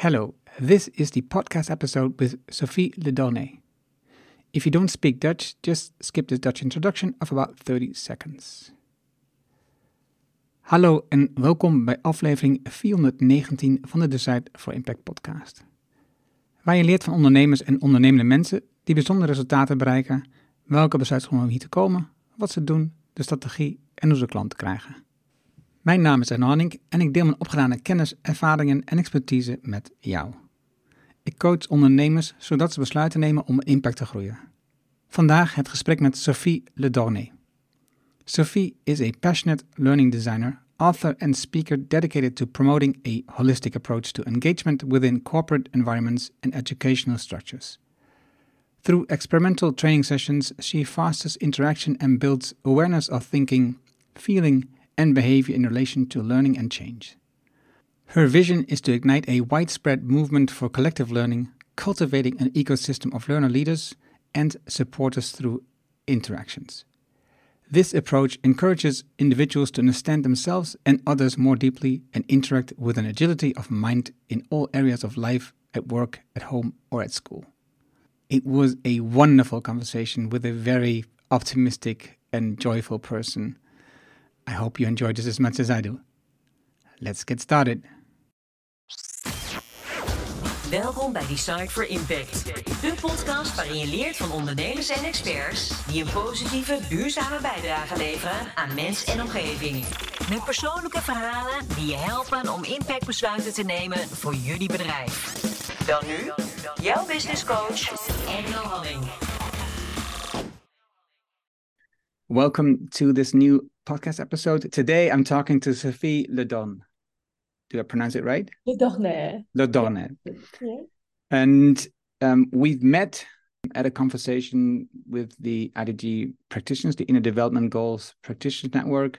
Hello, this is the podcast episode with Sophie Ledornay. If you don't speak Dutch, just skip this Dutch introduction of about 30 seconds. Hallo en welkom bij aflevering 419 van de Decide for Impact podcast. Waar je leert van ondernemers en ondernemende mensen die bijzondere resultaten bereiken, welke besluiten om hier te komen, wat ze doen, de strategie en hoe ze klanten krijgen. Mijn naam is Arno Hanning en ik deel mijn opgedane kennis, ervaringen en expertise met jou. Ik coach ondernemers zodat ze besluiten nemen om impact te groeien. Vandaag het gesprek met Sophie Ledornay. Sophie is a passionate learning designer, author and speaker dedicated to promoting a holistic approach to engagement within corporate environments and educational structures. Through experimental training sessions, she fosters interaction and builds awareness of thinking, feeling, and behavior in relation to learning and change. Her vision is to ignite a widespread movement for collective learning, cultivating an ecosystem of learner leaders and supporters through interactions. This approach encourages individuals to understand themselves and others more deeply and interact with an agility of mind in all areas of life, at work, at home, or at school. It was a wonderful conversation with a very optimistic and joyful person I hope you enjoyed this as much as I do. Let's get started. Welkom bij Design for Impact, de podcast waarin je leert van ondernemers en experts die een positieve, duurzame bijdrage leveren aan mens en omgeving. Met persoonlijke verhalen die je helpen om impactbesluiten te nemen voor jullie bedrijf. Dan nu, jouw business coach, Engel Halling. Welcome to this new podcast episode. Today I'm talking to Sophie Ledon. Do I pronounce it right? Ledorne. Ledorne. Yeah. And um, we've met at a conversation with the IDG practitioners, the Inner Development Goals Practitioners Network.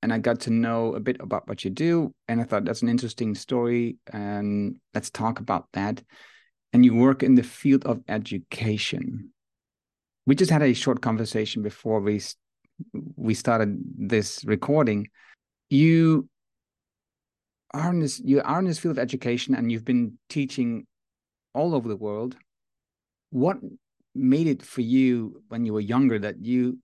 And I got to know a bit about what you do. And I thought that's an interesting story. And let's talk about that. And you work in the field of education. We just had a short conversation before we we started this recording, you are in this you are in this field of education and you've been teaching all over the world. What made it for you when you were younger that you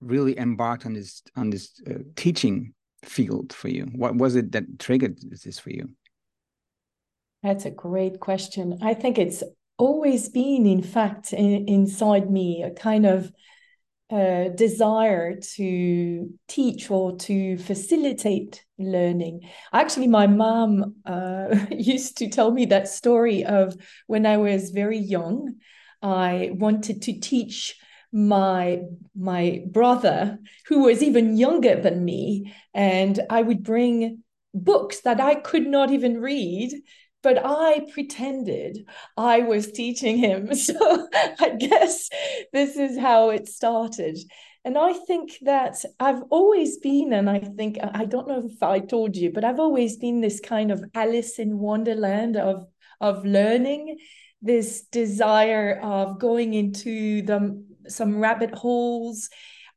really embarked on this on this uh, teaching field for you? What was it that triggered this for you? That's a great question. I think it's always been, in fact, in, inside me, a kind of uh, desire to teach or to facilitate learning. Actually, my mom uh, used to tell me that story of when I was very young, I wanted to teach my my brother who was even younger than me and i would bring books that i could not even read but I pretended I was teaching him. So I guess this is how it started. And I think that I've always been, and I think, I don't know if I told you, but I've always been this kind of Alice in Wonderland of, of learning, this desire of going into the, some rabbit holes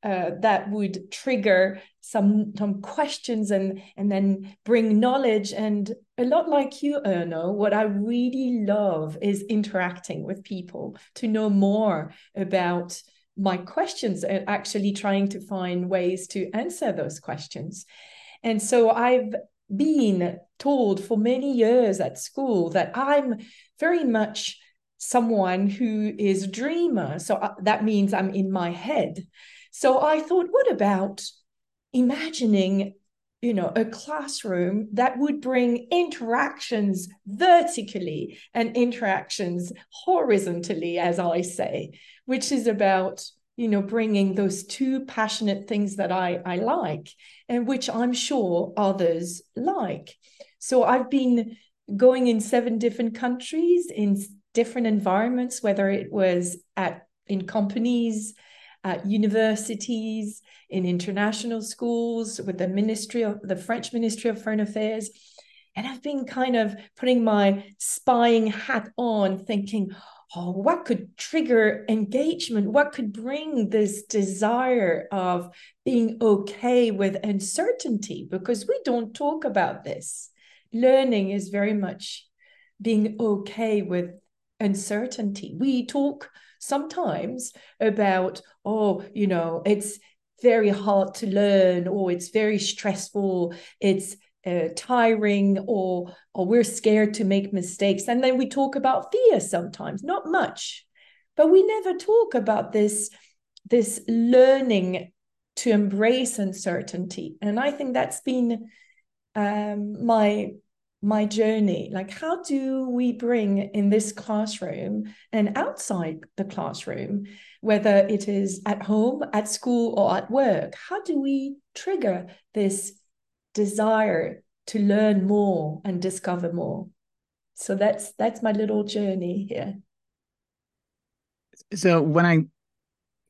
uh, that would trigger some some questions and and then bring knowledge and a lot like you Erno what I really love is interacting with people to know more about my questions and actually trying to find ways to answer those questions. And so I've been told for many years at school that I'm very much someone who is a dreamer. So uh, that means I'm in my head. So I thought, what about imagining you know a classroom that would bring interactions vertically and interactions horizontally as i say which is about you know bringing those two passionate things that i i like and which i'm sure others like. So i've been going in seven different countries in different environments whether it was at in companies at universities, in international schools, with the Ministry of the French Ministry of Foreign Affairs. And I've been kind of putting my spying hat on, thinking, oh, what could trigger engagement? What could bring this desire of being okay with uncertainty? Because we don't talk about this. Learning is very much being okay with uncertainty. We talk sometimes about, oh, you know, it's very hard to learn, or it's very stressful, it's uh, tiring, or or we're scared to make mistakes. And then we talk about fear sometimes, not much, but we never talk about this this learning to embrace uncertainty. And I think that's been um, my my journey. Like how do we bring in this classroom and outside the classroom whether it is at home at school or at work? How do we trigger this desire to learn more and discover more? So that's that's my little journey here. So when i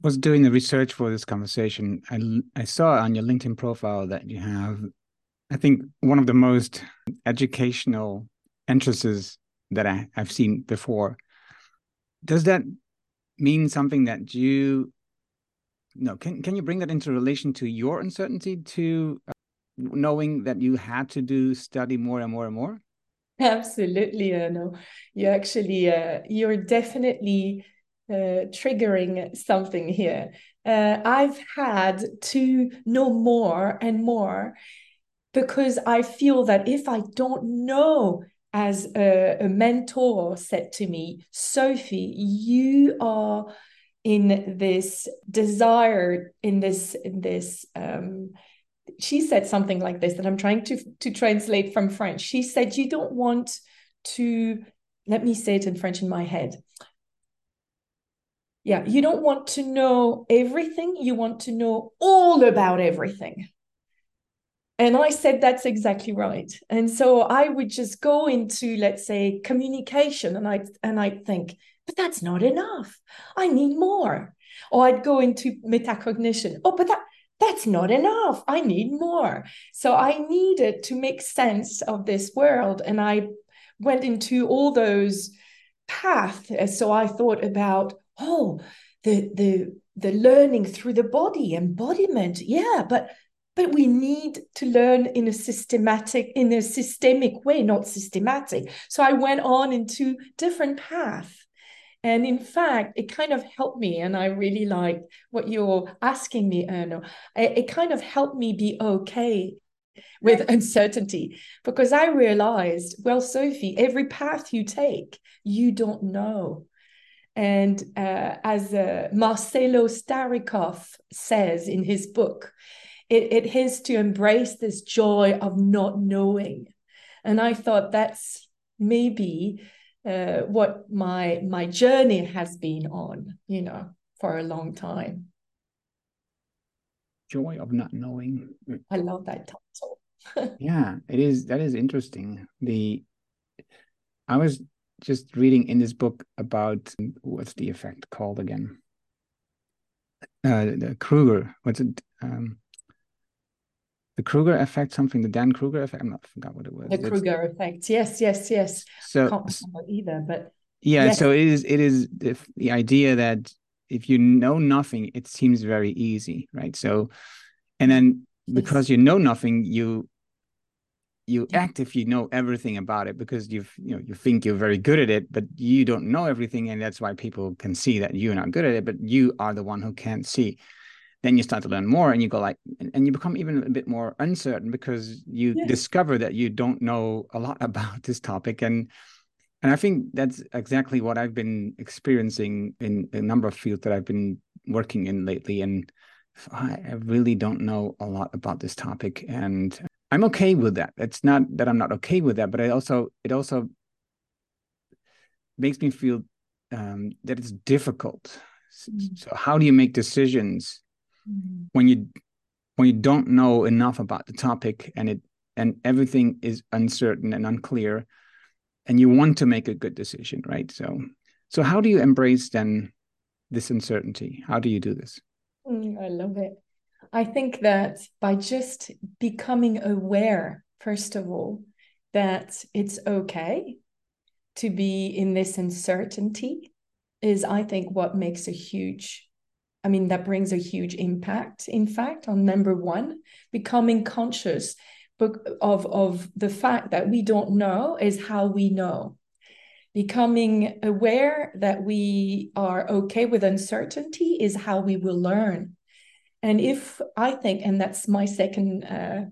was doing the research for this conversation i i saw on your linkedin profile that you have I think one of the most educational entrances that I, have seen before. Does that mean something that you no can can you bring that into relation to your uncertainty to uh, knowing that you had to do study more and more and more? Absolutely, no. You actually uh, you're definitely uh, triggering something here. Uh, I've had to know more and more because I feel that if I don't know, as a, a mentor said to me, Sophie, you are in this desire, in this, in this, um, she said something like this that I'm trying to to translate from French. She said, "You don't want to." Let me say it in French in my head. Yeah, you don't want to know everything. You want to know all about everything. And I said, that's exactly right. And so I would just go into, let's say, communication and I and I'd think, but that's not enough. I need more. Or I'd go into metacognition. Oh, but that that's not enough. I need more. So I needed to make sense of this world. And I went into all those paths. Uh, so I thought about, oh, the the the learning through the body, embodiment. Yeah, but but we need to learn in a systematic in a systemic way not systematic. So i went on into different paths and in fact it kind of helped me and i really like what you're asking me erno. It, it kind of helped me be okay with uncertainty because i realized well sophie every path you take you don't know. And uh, as uh, marcelo staricoff says in his book it, it is to embrace this joy of not knowing. And I thought that's maybe uh, what my my journey has been on, you know, for a long time. Joy of not knowing. I love that title. yeah, it is. That is interesting. The I was just reading in this book about what's the effect called again? Uh, the Kruger. What's it? Um, the Kruger effect, something the Dan Kruger effect. I'm not forgot what it was. The it's, Kruger effect. Yes, yes, yes. So can't remember either, but yeah. Yes. So it is. It is the, the idea that if you know nothing, it seems very easy, right? So, and then because yes. you know nothing, you you act if you know everything about it because you've you know you think you're very good at it but you don't know everything and that's why people can see that you're not good at it but you are the one who can't see then you start to learn more and you go like and you become even a bit more uncertain because you yes. discover that you don't know a lot about this topic and and i think that's exactly what i've been experiencing in a number of fields that i've been working in lately and i really don't know a lot about this topic and i'm okay with that it's not that i'm not okay with that but i also it also makes me feel um, that it's difficult mm. so how do you make decisions mm-hmm. when you when you don't know enough about the topic and it and everything is uncertain and unclear and you want to make a good decision right? So so how do you embrace then this uncertainty? How do you do this? Mm, i love it. I think that by just becoming aware first of all that it's okay to be in this uncertainty is i think what makes a huge I mean, that brings a huge impact, in fact, on number one, becoming conscious of, of the fact that we don't know is how we know. becoming aware that we are okay with uncertainty is how we will learn and if i think and that's my second uh,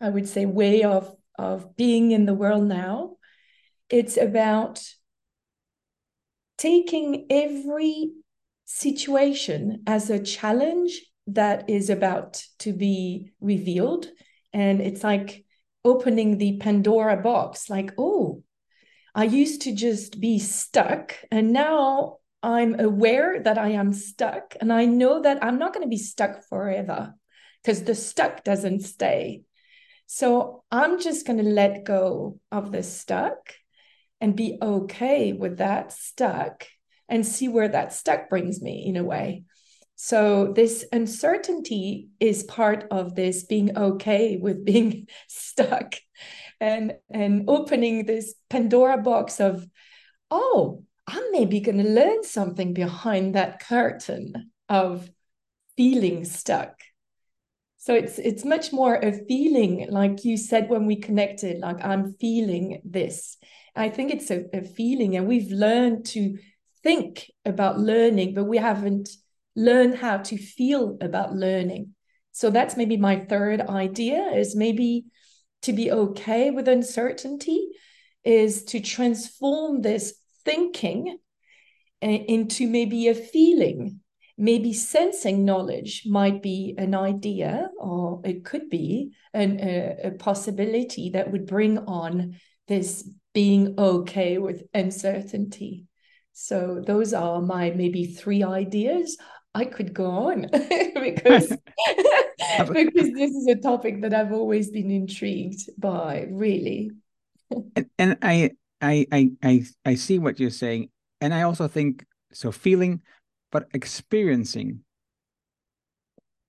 i would say way of of being in the world now it's about taking every situation as a challenge that is about to be revealed and it's like opening the pandora box like oh I used to just be stuck, and now I'm aware that I am stuck, and I know that I'm not going to be stuck forever because the stuck doesn't stay. So I'm just going to let go of the stuck and be okay with that stuck and see where that stuck brings me in a way. So this uncertainty is part of this being okay with being stuck and and opening this Pandora box of, oh, I'm maybe going to learn something behind that curtain of feeling stuck. So it's it's much more a feeling, like you said when we connected, like I'm feeling this. I think it's a, a feeling, and we've learned to think about learning, but we haven't learned how to feel about learning. So that's maybe my third idea is maybe to be okay with uncertainty is to transform this thinking into maybe a feeling. Maybe sensing knowledge might be an idea, or it could be an, a, a possibility that would bring on this being okay with uncertainty. So, those are my maybe three ideas. I could go on because because this is a topic that I've always been intrigued by, really. and, and I, I I I I see what you're saying, and I also think so. Feeling, but experiencing.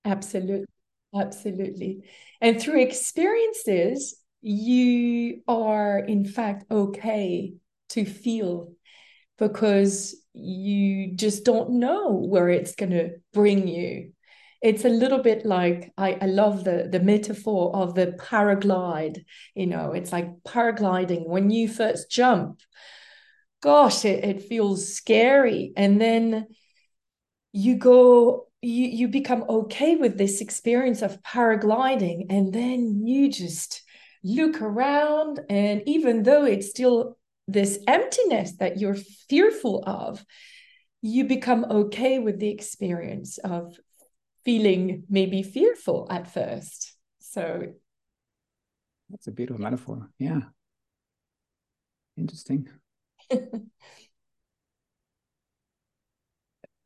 Absolutely, absolutely, and through experiences, you are in fact okay to feel because you just don't know where it's going to bring you. It's a little bit like I, I love the the metaphor of the paraglide. You know, it's like paragliding when you first jump. Gosh, it, it feels scary. And then you go, you, you become okay with this experience of paragliding, and then you just look around. And even though it's still this emptiness that you're fearful of, you become okay with the experience of feeling maybe fearful at first. So that's a beautiful metaphor. Yeah. Interesting.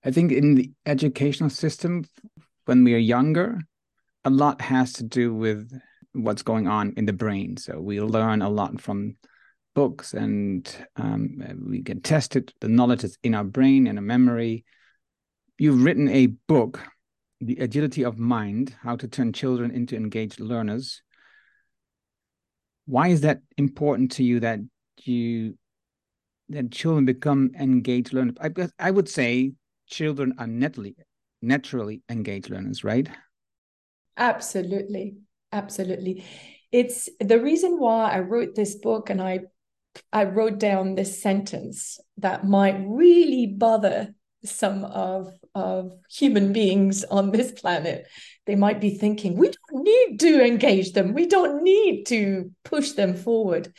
I think in the educational system, when we are younger, a lot has to do with what's going on in the brain. So we learn a lot from books and um, we test it. The knowledge is in our brain and a memory. You've written a book, The Agility of Mind How to Turn Children into Engaged Learners. Why is that important to you that you that children become engaged learners? I, I would say children are naturally naturally engaged learners, right? Absolutely. Absolutely. It's the reason why I wrote this book and I I wrote down this sentence that might really bother some of, of human beings on this planet. They might be thinking, we don't need to engage them, we don't need to push them forward.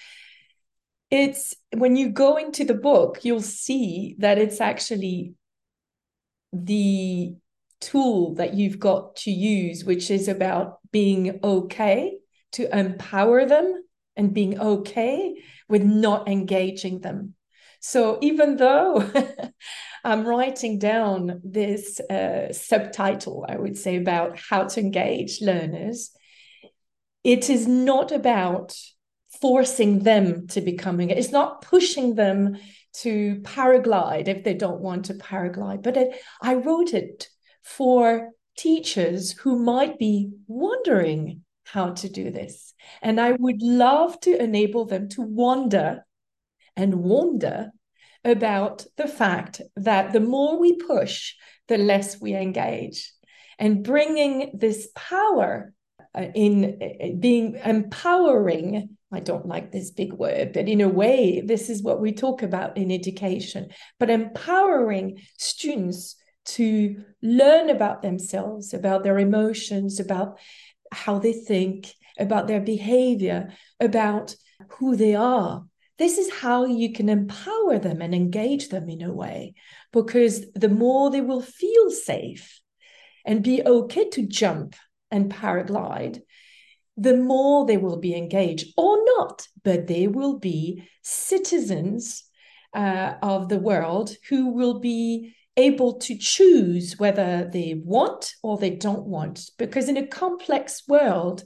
It's when you go into the book, you'll see that it's actually the tool that you've got to use, which is about being okay to empower them and being okay with not engaging them. So even though I'm writing down this uh, subtitle, I would say, about how to engage learners, it is not about forcing them to becoming it's not pushing them to paraglide if they don't want to paraglide but it, i wrote it for teachers who might be wondering how to do this. And I would love to enable them to wonder and wonder about the fact that the more we push, the less we engage. And bringing this power uh, in uh, being empowering I don't like this big word, but in a way, this is what we talk about in education, but empowering students to learn about themselves, about their emotions, about how they think, about their behavior, about who they are. This is how you can empower them and engage them in a way, because the more they will feel safe and be okay to jump and paraglide, the more they will be engaged or not, but they will be citizens uh, of the world who will be able to choose whether they want or they don't want. Because in a complex world,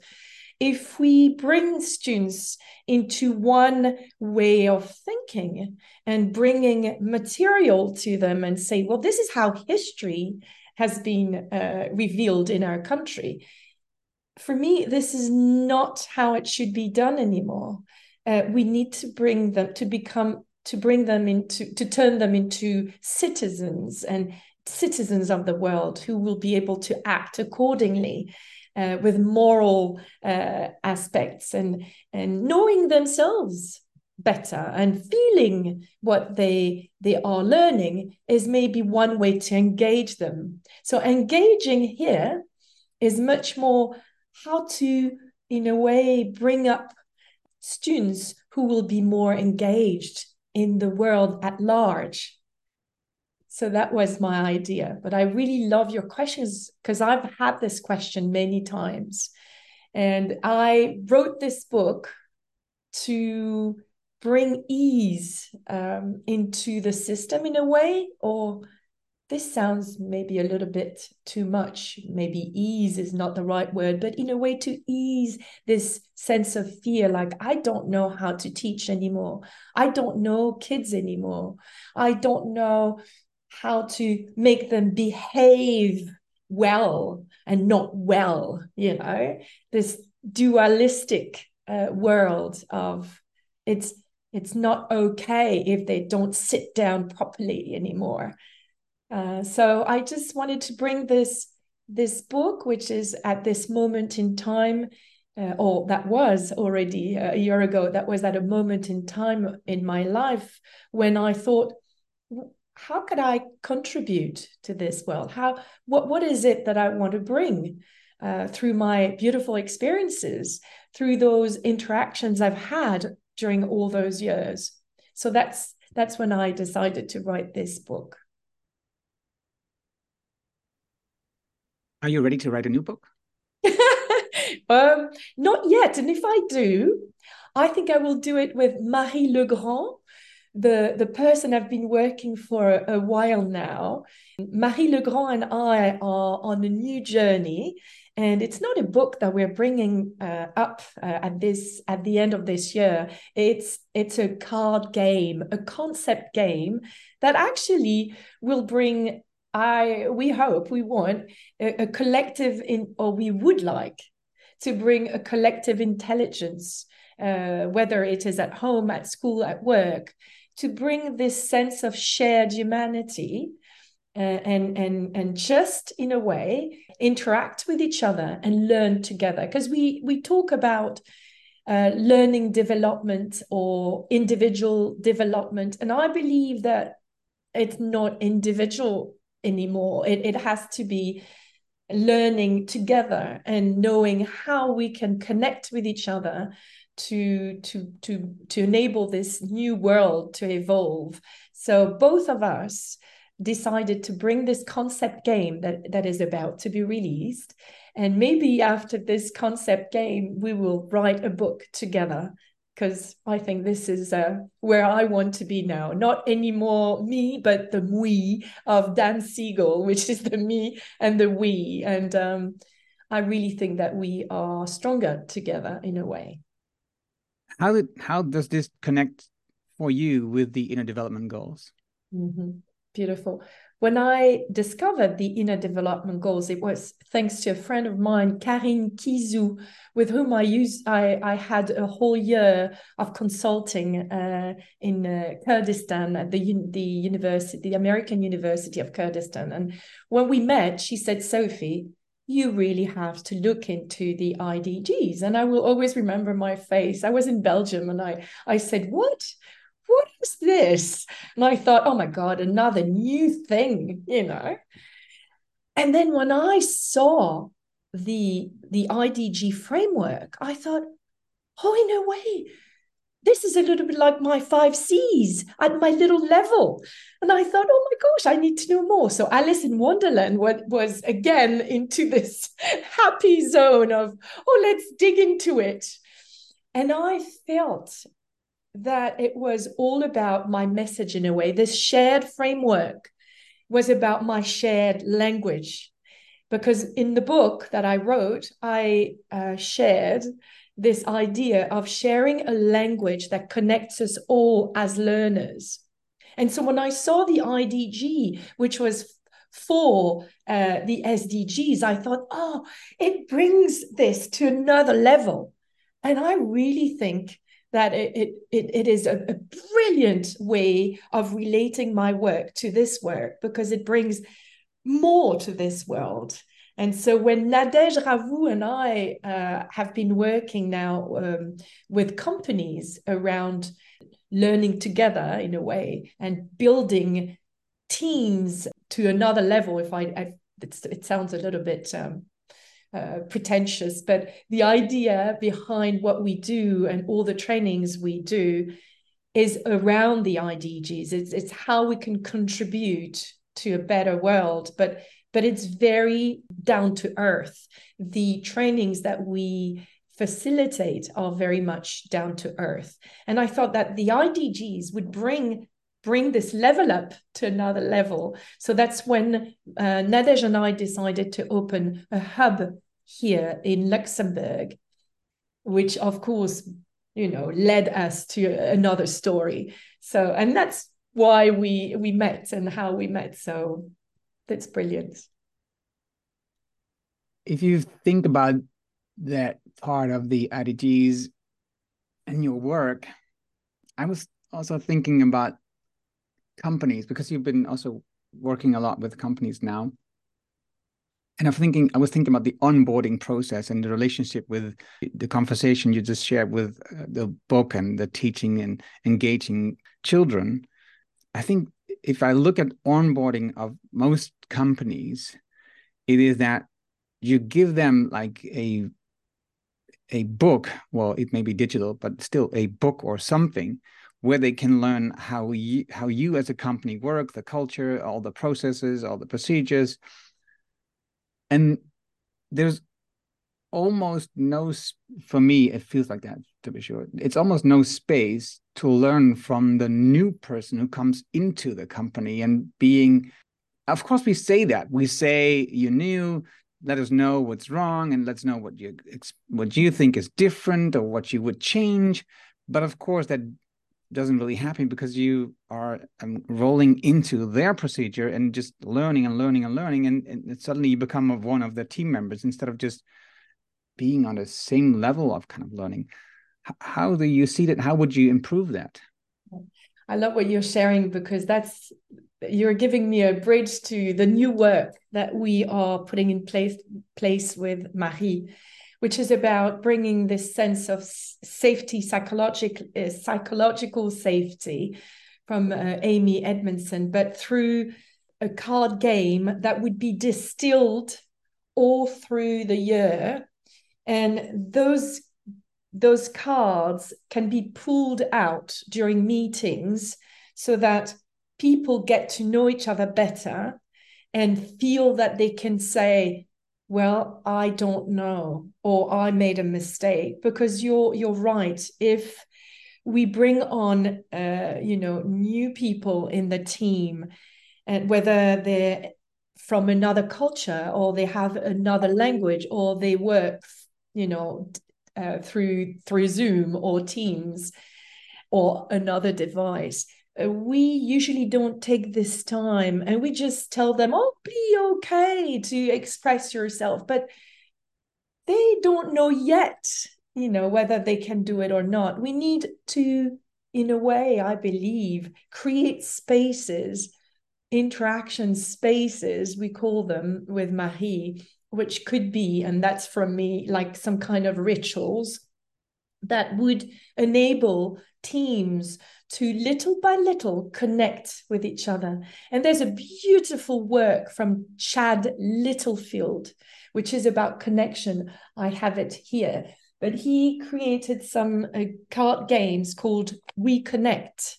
if we bring students into one way of thinking and bringing material to them and say, well, this is how history has been uh, revealed in our country for me, this is not how it should be done anymore. Uh, we need to bring them to become to bring them into to turn them into citizens and citizens of the world who will be able to act accordingly uh, with moral uh, aspects and and knowing themselves better and feeling what they they are learning is maybe one way to engage them. So engaging here is much more how to, in a way, bring up students who will be more engaged in the world at large. So that was my idea. But I really love your questions because I've had this question many times. And I wrote this book to bring ease um, into the system in a way, or this sounds maybe a little bit too much. Maybe ease is not the right word, but in a way to ease this sense of fear like, I don't know how to teach anymore. I don't know kids anymore. I don't know how to make them behave well and not well, you know, this dualistic uh, world of it's it's not okay if they don't sit down properly anymore uh, so I just wanted to bring this this book, which is at this moment in time, uh, or that was already a year ago. That was at a moment in time in my life when I thought, how could I contribute to this world? How what what is it that I want to bring? Uh, through my beautiful experiences, through those interactions I've had during all those years. So that's that's when I decided to write this book. Are you ready to write a new book? um, not yet. And if I do, I think I will do it with Marie Legrand, the, the person I've been working for a, a while now. Marie Legrand and I are on a new journey. And it's not a book that we're bringing uh, up uh, at this at the end of this year. It's it's a card game, a concept game that actually will bring I we hope we want a, a collective in or we would like to bring a collective intelligence, uh, whether it is at home, at school, at work, to bring this sense of shared humanity uh, and and and just in a way interact with each other and learn together. Because we we talk about uh, learning development or individual development and i believe that it's not individual anymore. It, it has to be learning together and knowing how we can connect with each other to to to to enable this new world to evolve so both of us decided to bring this concept game that that is about to be released and maybe after this concept game we will write a book together because I think this is uh, where I want to be now. Not anymore me, but the we of Dan Siegel, which is the me and the we. And um, I really think that we are stronger together in a way. How did how does this connect for you with the inner development goals? Mm-hmm. Beautiful when I discovered the inner development goals, it was thanks to a friend of mine, Karin Kizu, with whom I used I, I had a whole year of consulting uh, in uh, Kurdistan at the the university, the American University of Kurdistan. And when we met, she said, Sophie, you really have to look into the IDGs. And I will always remember my face. I was in Belgium and I, I said, What? Is this? And I thought, Oh my God, another new thing, you know? And then when I saw the the IDG framework, I thought, oh, in a way, this is a little bit like my five C's at my little level. And I thought, oh my gosh, I need to know more. So Alice in Wonderland was again into this happy zone of, oh, let's dig into it. And I felt that it was all about my message in a way. This shared framework was about my shared language. Because in the book that I wrote, I uh, shared this idea of sharing a language that connects us all as learners. And so when I saw the IDG, which was for uh, the SDGs, I thought, oh, it brings this to another level. And I really think that it, it, it, is a, a brilliant way of relating my work to this work because it brings more to this world. And so when Nadège Ravoux and I uh, have been working now um, with companies around learning together in a way and building teams to another level, if I, I it sounds a little bit um, uh, pretentious, but the idea behind what we do and all the trainings we do is around the IDGs. It's, it's how we can contribute to a better world, but but it's very down to earth. The trainings that we facilitate are very much down to earth. And I thought that the IDGs would bring bring this level up to another level. So that's when uh, Nadège and I decided to open a hub here in Luxembourg, which of course, you know, led us to another story. So, and that's why we we met and how we met. So that's brilliant. If you think about that part of the IDGs and your work, I was also thinking about companies because you've been also working a lot with companies now. And I'm thinking, I was thinking about the onboarding process and the relationship with the conversation you just shared with uh, the book and the teaching and engaging children. I think if I look at onboarding of most companies, it is that you give them like a a book. Well, it may be digital, but still a book or something where they can learn how you how you as a company work, the culture, all the processes, all the procedures. And there's almost no for me it feels like that to be sure. It's almost no space to learn from the new person who comes into the company and being of course we say that. We say you're new. Let us know what's wrong and let's know what you what you think is different or what you would change. But of course that doesn't really happen because you are um, rolling into their procedure and just learning and learning and learning and, and suddenly you become of one of the team members instead of just being on the same level of kind of learning. How do you see that? How would you improve that? I love what you're sharing because that's you're giving me a bridge to the new work that we are putting in place place with marie which is about bringing this sense of safety psychological uh, psychological safety from uh, amy edmondson but through a card game that would be distilled all through the year. And those those cards can be pulled out during meetings so that people get to know each other better and feel that they can say well i don't know or i made a mistake because you're you're right. If we bring on uh, you know new people in the team and whether they're from another culture or they have another language or they work you know uh, through through zoom or teams or another device uh, we usually don't take this time and we just tell them oh be okay to express yourself but they don't know yet you know whether they can do it or not. We need to in a way i believe create spaces interaction spaces we call them with marie which could be, and that's from me, like some kind of rituals that would enable teams to little by little connect with each other. And there's a beautiful work from Chad Littlefield, which is about connection. I have it here. But he created some uh, card games called We Connect.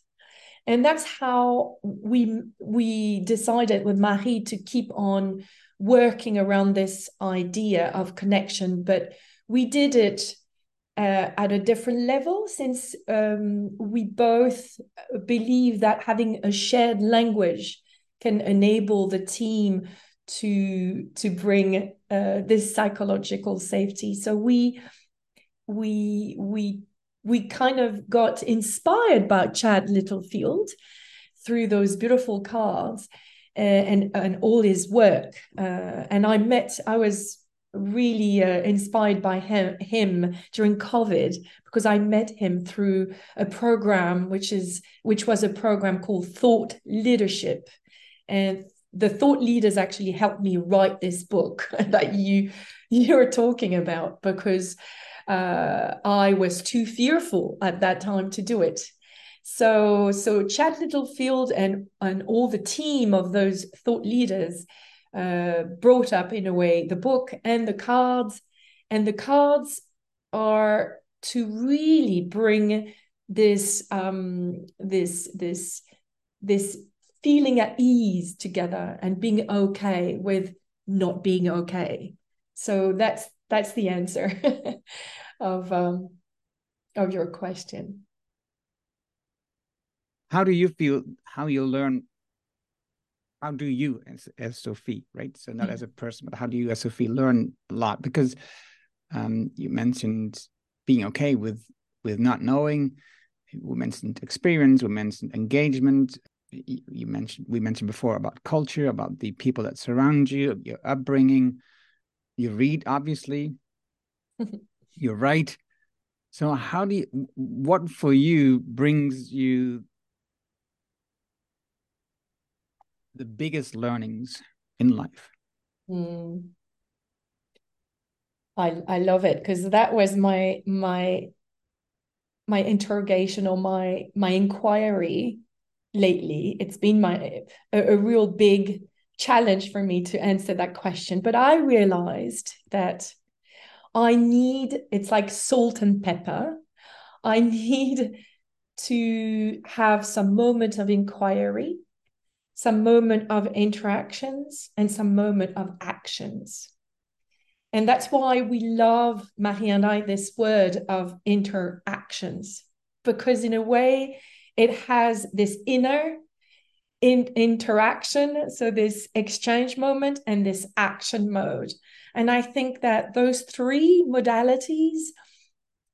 And that's how we we decided with Marie to keep on working around this idea of connection. But we did it uh, at a different level since um, we both believe that having a shared language can enable the team to to bring uh, this psychological safety. So we we we we kind of got inspired by chad littlefield through those beautiful cards uh, and and all his work. Uh, and i met i was really uh, inspired by him, him during COVID because I met him through a program which is which was a program called Thought Leadership, and the thought leaders actually helped me write this book that you you're talking about because uh, I was too fearful at that time to do it. So so Chad Littlefield and and all the team of those thought leaders uh, brought up in a way the book and the cards. And the cards are to really bring this um this this this feeling at ease together and being okay with not being okay. So that's that's the answer of um of your question. How do you feel how you learn how do you as, as sophie right? So not as a person but how do you as sophie learn a lot? Because um, you mentioned being okay with with not knowing. We mentioned experience we mentioned engagement. You mentioned we mentioned before about culture about the people that surround you your upbringing. You read obviously. You're right so how do you what for you brings you the biggest learnings in life? Mm. I I love it because that was my my my interrogation or my my inquiry lately. It's been my a, a real big challenge for me to answer that question. But I realized that I need it's like salt and pepper. I need to have some moment of inquiry some moment of interactions and some moment of actions. And that's why we love, Marie and I, this word of interactions, because in a way, it has this inner in interaction, so this exchange moment and this action mode. And I think that those three modalities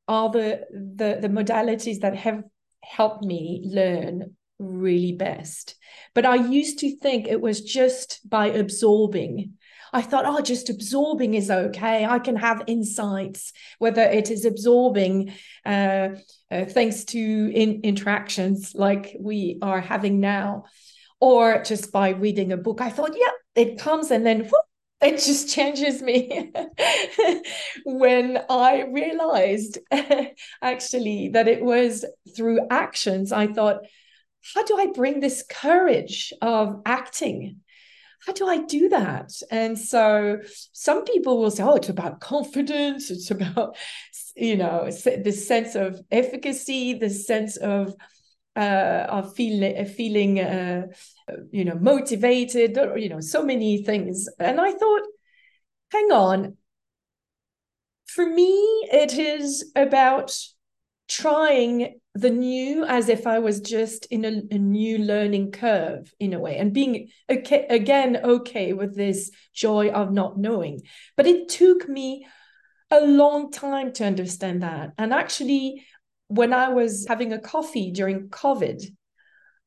are the, the, the modalities that have helped me learn really best. But I used to think it was just by absorbing. I thought, oh, just absorbing is okay. I can have insights, whether it is absorbing uh, uh, thanks to in- interactions like we are having now, or just by reading a book. I thought, yeah, it comes and then whoop, it just changes me when I realized actually that it was through actions. I thought, how do I bring this courage of acting? How do I do that? And so some people will say, oh, it's about confidence. It's about, you know, this sense of efficacy, this sense of, uh, of feeling, feeling uh, you know, motivated, or, you know, so many things. And I thought, hang on. For me, it is about trying the new as if I was just in a, a, new learning curve in a way and being okay, again okay with this joy of not knowing. But it took me a long time to understand that. And actually, when I was having a coffee during COVID,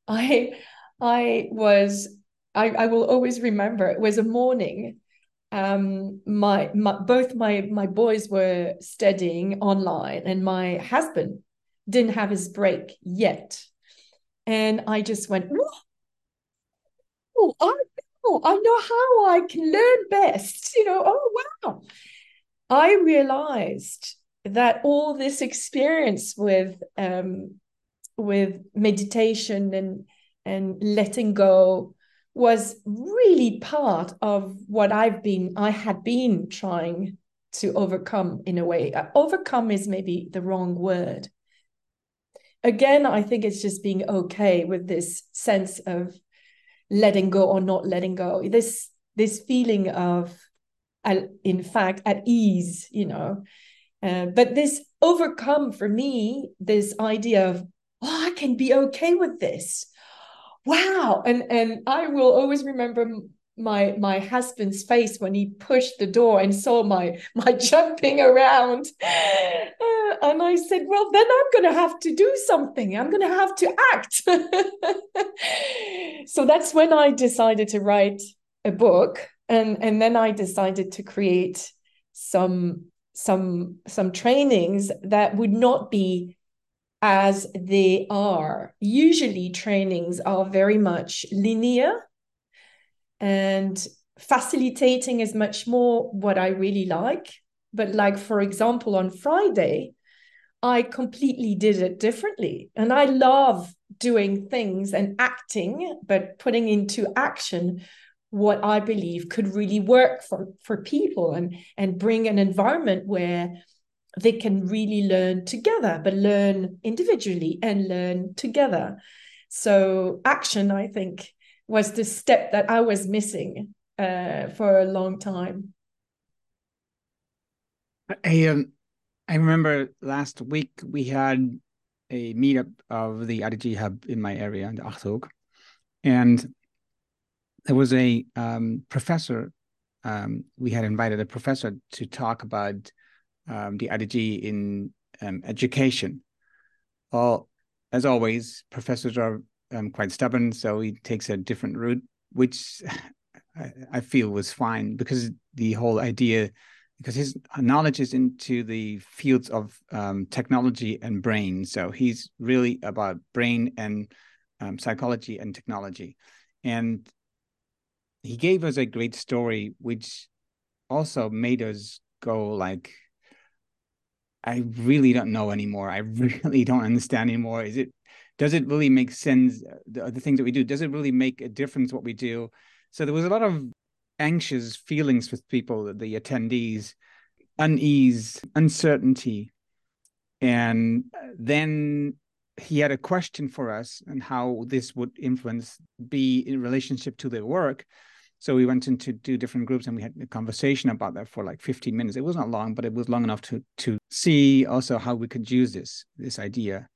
I I was I, I will always remember it was a morning um, my, my both my my boys were studying online, and my husband didn't have his break yet, and I just went, "Oh, I oh, I know how I can learn best. You know, oh, wow. I realized that all this experience with um, with meditation and and letting go was really part of what I've been I had been trying to overcome in a way. Uh, overcome is maybe the wrong word. Again, I think it's just being okay with this sense of letting go or not letting go. This this feeling of, in fact, at ease, you know. Uh, but this overcome for me, this idea of, oh, I can be okay with this. Wow. And and I will always remember my my husband's face when he pushed the door and saw my my jumping around. Uh, and i said well then i'm going to have to do something. I'm going to have to act. So that's when i decided to write a book and and then i decided to create some some some trainings that would not be as they are. Usually trainings are very much linear and facilitating is much more what I really like. But, like, for example, on Friday, I completely did it differently. And I love doing things and acting, but putting into action what I believe could really work for, for people and, and bring an environment where they can really learn together, but learn individually and learn together. So, action, I think, was the step that I was missing uh, for a long time. I um, I remember last week we had a meetup of the IDG hub in my area, in Achterhoek, and there was a um, professor. Um, we had invited a professor to talk about um, the IDG in um, education. Well, as always, professors are um, quite stubborn, so he takes a different route, which I, I feel was fine because the whole idea, because his knowledge is into the fields of um, technology and brain, so he's really about brain and um, psychology and technology, and he gave us a great story, which also made us go like I really don't know anymore. I really don't understand anymore. Is it does it really make sense uh, the, uh, the things that we do? Does it really make a difference what we do? So there was a lot of anxious feelings with people the attendees unease uncertainty. And uh, then he had a question for us and how this would influence be in relationship to their work. So we went into two different groups and we had a conversation about that for like 15 minutes. It was not long but it was long enough to to see also how we could use this this idea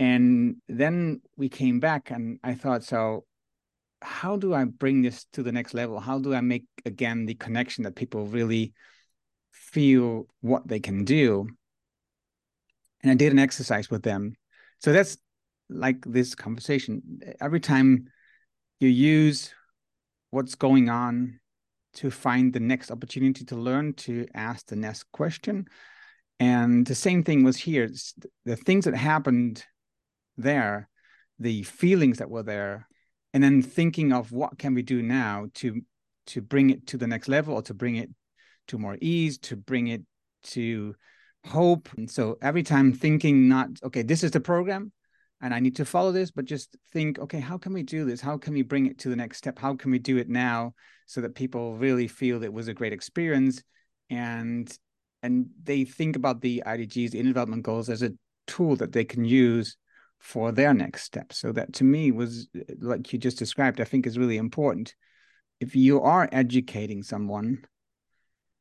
and then we came back and I thought, so how do I bring this to the next level? How do I make again the connection that people really feel what they can do? And I did an exercise with them. So that's like this conversation. Every time you use what's going on to find the next opportunity to learn, to ask the next question. And the same thing was here. The things that happened there, the feelings that were there, and then thinking of what can we do now to to bring it to the next level or to bring it to more ease, to bring it to hope. And so every time thinking not okay, this is the program and I need to follow this, but just think, okay, how can we do this? How can we bring it to the next step? How can we do it now so that people really feel it was a great experience and and they think about the IDGs, the inner development goals, as a tool that they can use for their next step. So that to me was like you just described, I think is really important. If you are educating someone,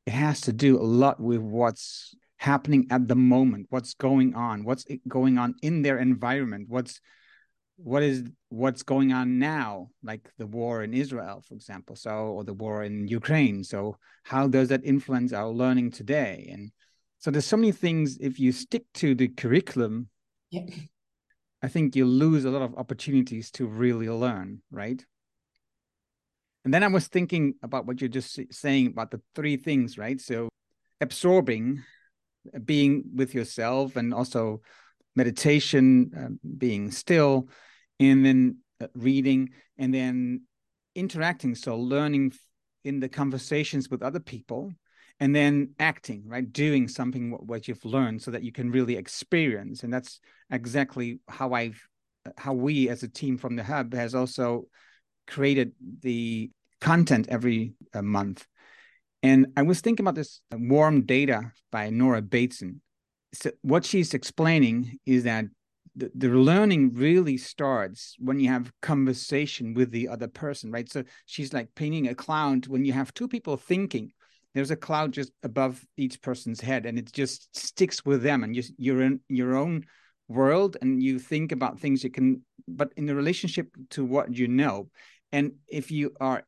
it has to do a lot with what's happening at the moment, what's going on, what's going on in their environment, what's what is what's going on now like the war in israel for example so or the war in ukraine so how does that influence our learning today and so there's so many things if you stick to the curriculum yeah. I think you lose a lot of opportunities to really learn, right? And then I was thinking about what you're just saying about the three things, right? So absorbing, being with yourself, and also meditation, uh, being still, and then uh, reading, and then interacting, so learning in the conversations with other people, and then acting, right? Doing something what, you've learned so that you can really experience. And that's exactly how I've how we as a team from the hub has also created the content every uh, month. And I was thinking about this warm data by Nora Bateson. So what she's explaining is that the, the learning really starts when you have conversation with the other person, right? So she's like painting a cloud when you have two people thinking. There's a cloud just above each person's head, and it just sticks with them, and you, you're in your own world, and you think about things you can, but in the relationship to what you know, and if you are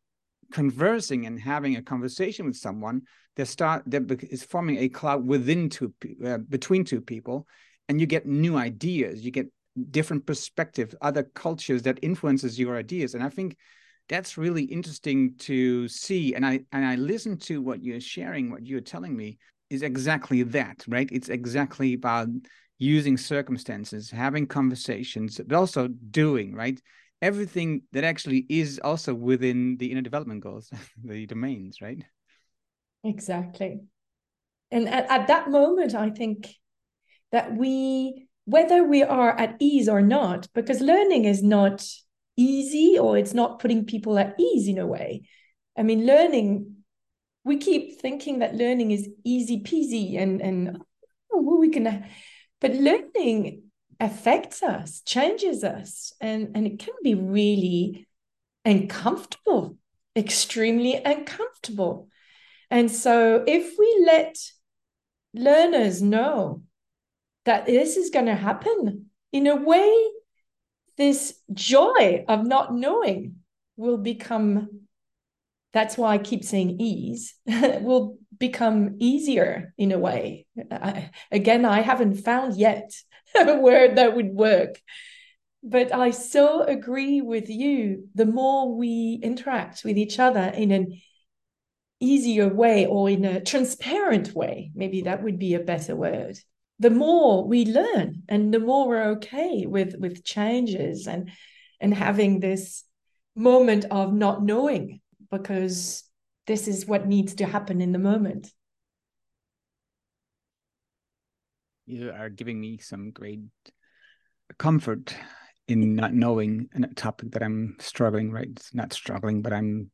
conversing and having a conversation with someone, they start there is forming a cloud within two uh, between two people, and you get new ideas, you get different perspectives, other cultures that influences your ideas, and I think that's really interesting to see. And I and I listen to what you're sharing, what you're telling me is exactly that, right? It's exactly about using circumstances, having conversations, but also doing, right? everything that actually is also within the inner development goals, the domains, right? Exactly. And at, at that moment, I think that we, whether we are at ease or not, because learning is not easy or it's not putting people at ease in a way. I mean, learning, we keep thinking that learning is easy peasy and, and oh, we can, but learning affects us, changes us, and, and it can be really uncomfortable, extremely uncomfortable. And so, if we let learners know that this is going to happen, in a way, this joy of not knowing will become that's why I keep saying ease will become easier in a way. I, again, I haven't found yet a word that would work. But I so agree with you. The more we interact with each other in an easier way or in a transparent way, maybe that would be a better word, the more we learn and the more we're okay with, with changes and, and having this moment of not knowing because this is what needs to happen in the moment. you are giving me some great comfort in not knowing a topic that I'm struggling, right? Not struggling, but I'm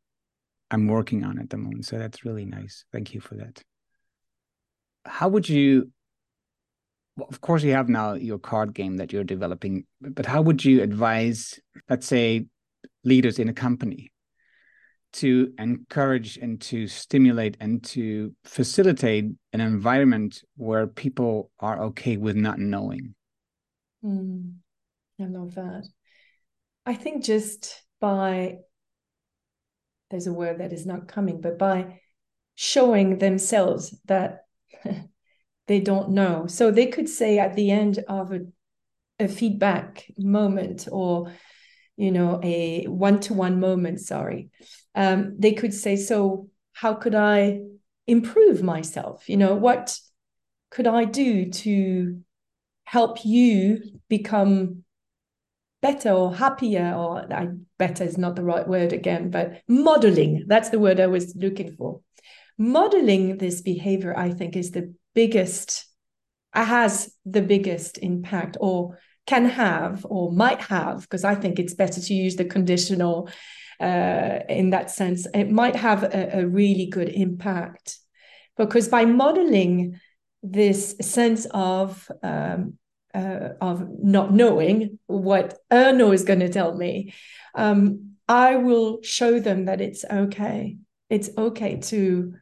I'm working on at the moment. So that's really nice. Thank you for that. How would you well, of course you have now your card game that you're developing, but how would you advise, let's say, leaders in a company to encourage and to stimulate and to facilitate an environment where people are okay with not knowing. Mm, I love that. I think just by, there's a word that is not coming, but by showing themselves that they don't know. So they could say at the end of a, a feedback moment or you know a one-to-one moment sorry um, they could say so how could i improve myself? You know what could i do to help you become better or happier? Or I, better is not the right word again but modeling that's the word i was looking for. Modeling this behavior i think is the biggest has the biggest impact or can have or might have, because I think it's better to use the conditional uh, in that sense, it might have a, a really good impact. Because by modeling this sense of um, uh, of not knowing what Erno is going to tell me, um, I will show them that it's okay. It's okay to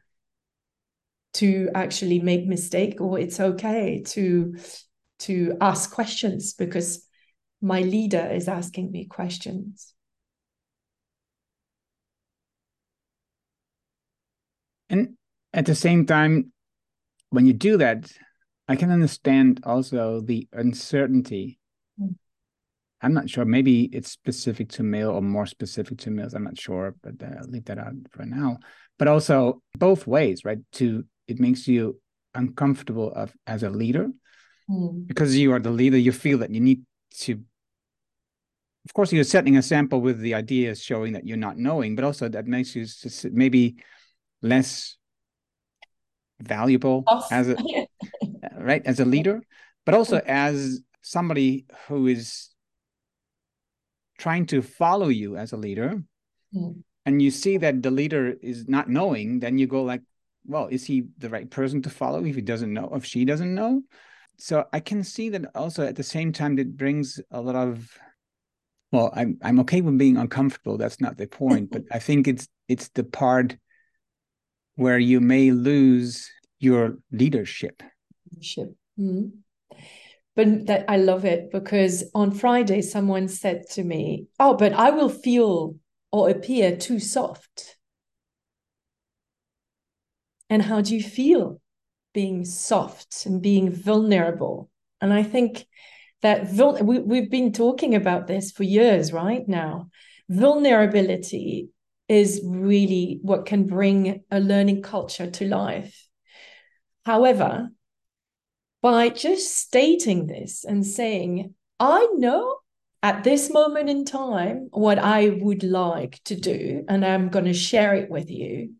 to actually make mistake, or it's okay to to ask questions because my leader is asking me questions. And at the same time, when you do that, I can understand also the uncertainty. Mm. I'm not sure. Maybe it's specific to male or more specific to males. I'm not sure, but uh, I'll leave that out for now. But also both ways, right? To it makes you uncomfortable of as a leader Mm. Because you are the leader, you feel that you need to of course, you're setting a sample with the ideas showing that you're not knowing, but also that makes you maybe less valuable as a right as a leader, but also as somebody who is trying to follow you as a leader. Mm. And you see that the leader is not knowing, then you go like, well, is he the right person to follow if he doesn't know, if she doesn't know? So I can see that also at the same time it brings a lot of well, I'm I'm okay with being uncomfortable. That's not the point, but I think it's it's the part where you may lose your leadership. Leadership. Mm-hmm. But that I love it because on Friday someone said to me, "Oh, but I will feel or appear too soft." And how do you feel being soft and being vulnerable? And I think that vul- we, we've been talking about this for years, right now. Vulnerability is really what can bring a learning culture to life. However, by just stating this and saying, I know at this moment in time what I would like to do, and I'm going to share it with you.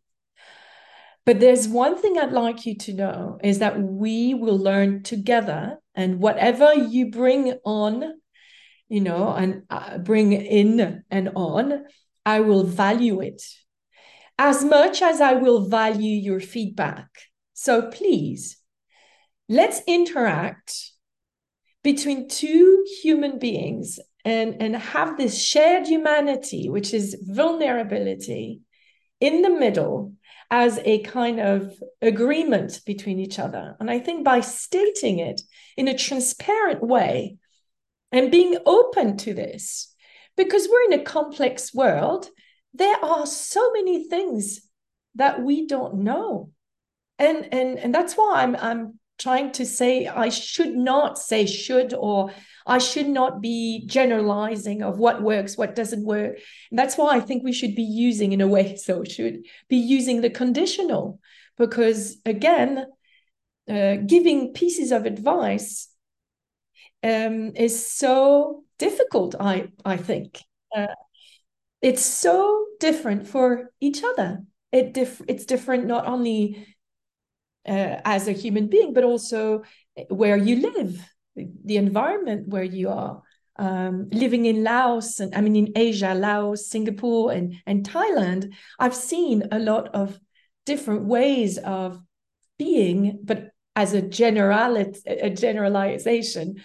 But there's one thing I'd like you to know is that we will learn together, and whatever you bring on, you know, and uh, bring in and on, I will value it as much as I will value your feedback. So please, let's interact between two human beings and, and have this shared humanity, which is vulnerability, in the middle as a kind of agreement between each other. And I think by stating it in a transparent way and being open to this, because we're in a complex world, there are so many things that we don't know. And and and that's why I'm I'm trying to say I should not say should or I should not be generalizing of what works, what doesn't work. And that's why I think we should be using, in a way, so should be using the conditional, because again, uh, giving pieces of advice um, is so difficult. I I think uh, it's so different for each other. It diff- it's different not only uh, as a human being, but also where you live the environment where you are um, living in Laos and I mean in Asia, Laos, Singapore, and and Thailand, I've seen a lot of different ways of being, but as a generality, a generalization.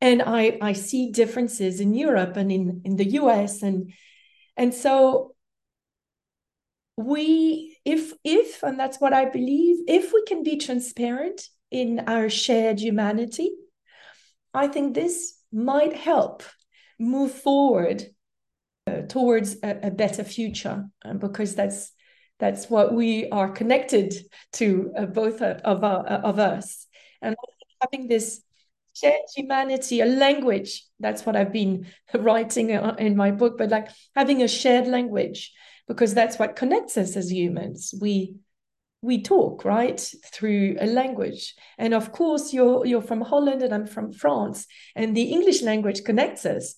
And I I see differences in Europe and in in the US and and so we if if and that's what I believe if we can be transparent in our shared humanity I think this might help move forward uh, towards a, a, better future uh, because that's that's what we are connected to uh, both of uh, of us. And having this shared humanity a language that's what i've been writing uh, in my book but like having a shared language because that's what connects us as humans. We we talk right through a language. And of course you're you're from holland and i'm from france and the english language connects us.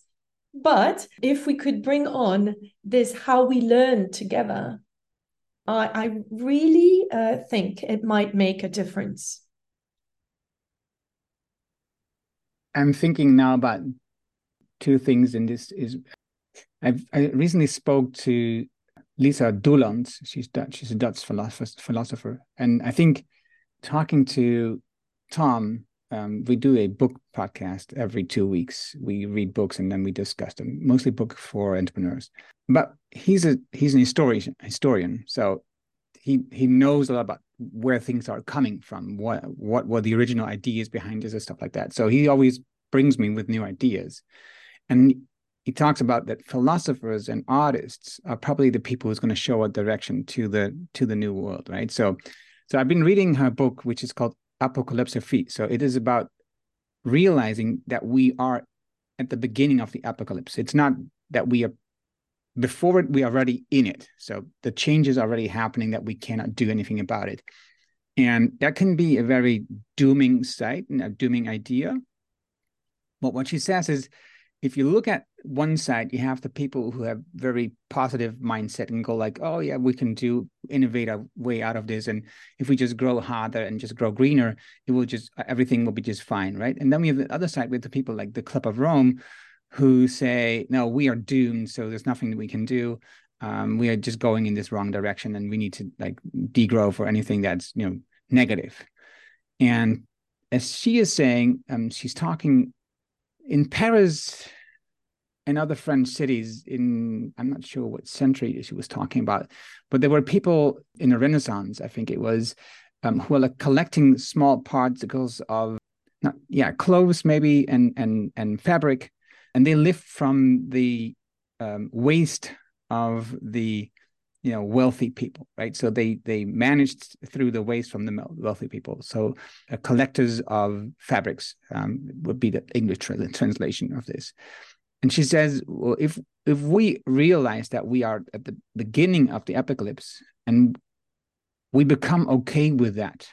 But if we could bring on this how we learn together i, I really uh, think it might make a difference. I'm thinking now about two things in this is I've, i recently spoke to Lisa Douwlands. She's Dutch. She's a Dutch philosopher. And I think talking to Tom, um, we do a book podcast every two weeks. We read books and then we discuss them, mostly books for entrepreneurs. But he's a he's an historian. Historian, so he he knows a lot about where things are coming from, what what were the original ideas behind this and stuff like that. So he always brings me with new ideas, and he talks about that philosophers and artists are probably the people who's going to show a direction to the to the new world right? So so i've been reading her book which is called Apocalypsofie so it is about realizing that we are at the beginning of the apocalypse. It's not that we are before it we are already in it. So the changes are already happening that we cannot do anything about it. And that can be a very dooming sight and a dooming idea. But what she says is if you look at one side you have the people who have very positive mindset and go like oh yeah we can do innovate our way out of this and if we just grow harder and just grow greener it will just everything will be just fine right? And then we have the other side with the people like the club of rome who say no we are doomed so there's nothing that we can do. Um, we are just going in this wrong direction and we need to like degrow for anything that's you know negative. And as she is saying um, she's talking in paris and other French cities in I'm not sure what century she was talking about, but there were people in the Renaissance, I think it was, um, who were like collecting small particles of not yeah clothes maybe and and and fabric, and they lived from the um, waste of the you know wealthy people right? So they they managed through the waste from the wealthy people. So uh, collectors of fabrics um, would be the english tra- translation of this and she says, well, if if we realize that we are at the beginning of the apocalypse and we become okay with that,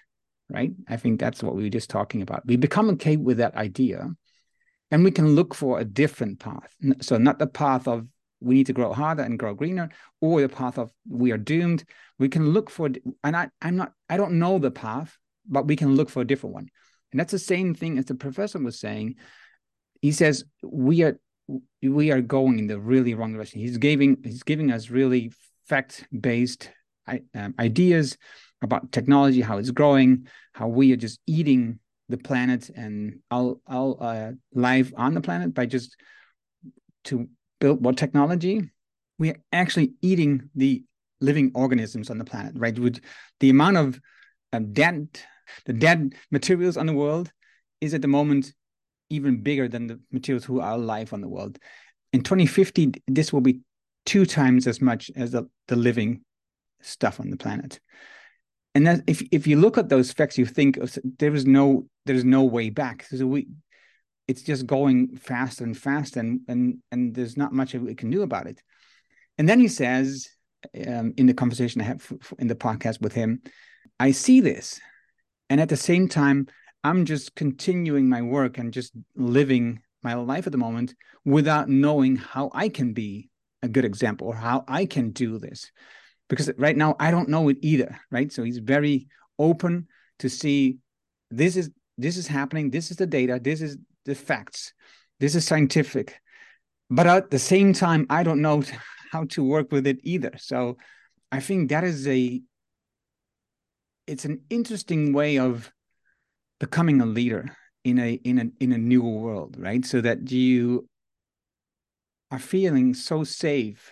right? I think that's what we were just talking about. We become okay with that idea, and we can look for a different path. So not the path of we need to grow harder and grow greener, or the path of we are doomed. We can look for, and I, I'm not, I don't know the path, but we can look for a different one. And that's the same thing as the professor was saying. He says we are we are going in the really wrong direction. He's giving he's giving us really fact based um, ideas about technology, how it's growing, how we are just eating the planet and our our uh, life on the planet by just to build what technology. We are actually eating the living organisms on the planet, right? With the amount of um, dead the dead materials on the world is at the moment even bigger than the materials who are alive on the world. In 2050, this will be two times as much as the, the living stuff on the planet. And that if if you look at those facts, you think there is no there's no way back. So we it's just going faster and faster, and and and there's not much we can do about it. And then he says um, in the conversation I have in the podcast with him, I see this, and at the same time, I'm just continuing my work and just living my life at the moment without knowing how I can be a good example or how I can do this. Because right now I don't know it either, right? So he's very open to see this is this is happening, this is the data, this is the facts, this is scientific. But at the same time, I don't know how to work with it either. So I think that is a it's an interesting way of becoming a leader in a in a in a new world right? So that you are feeling so safe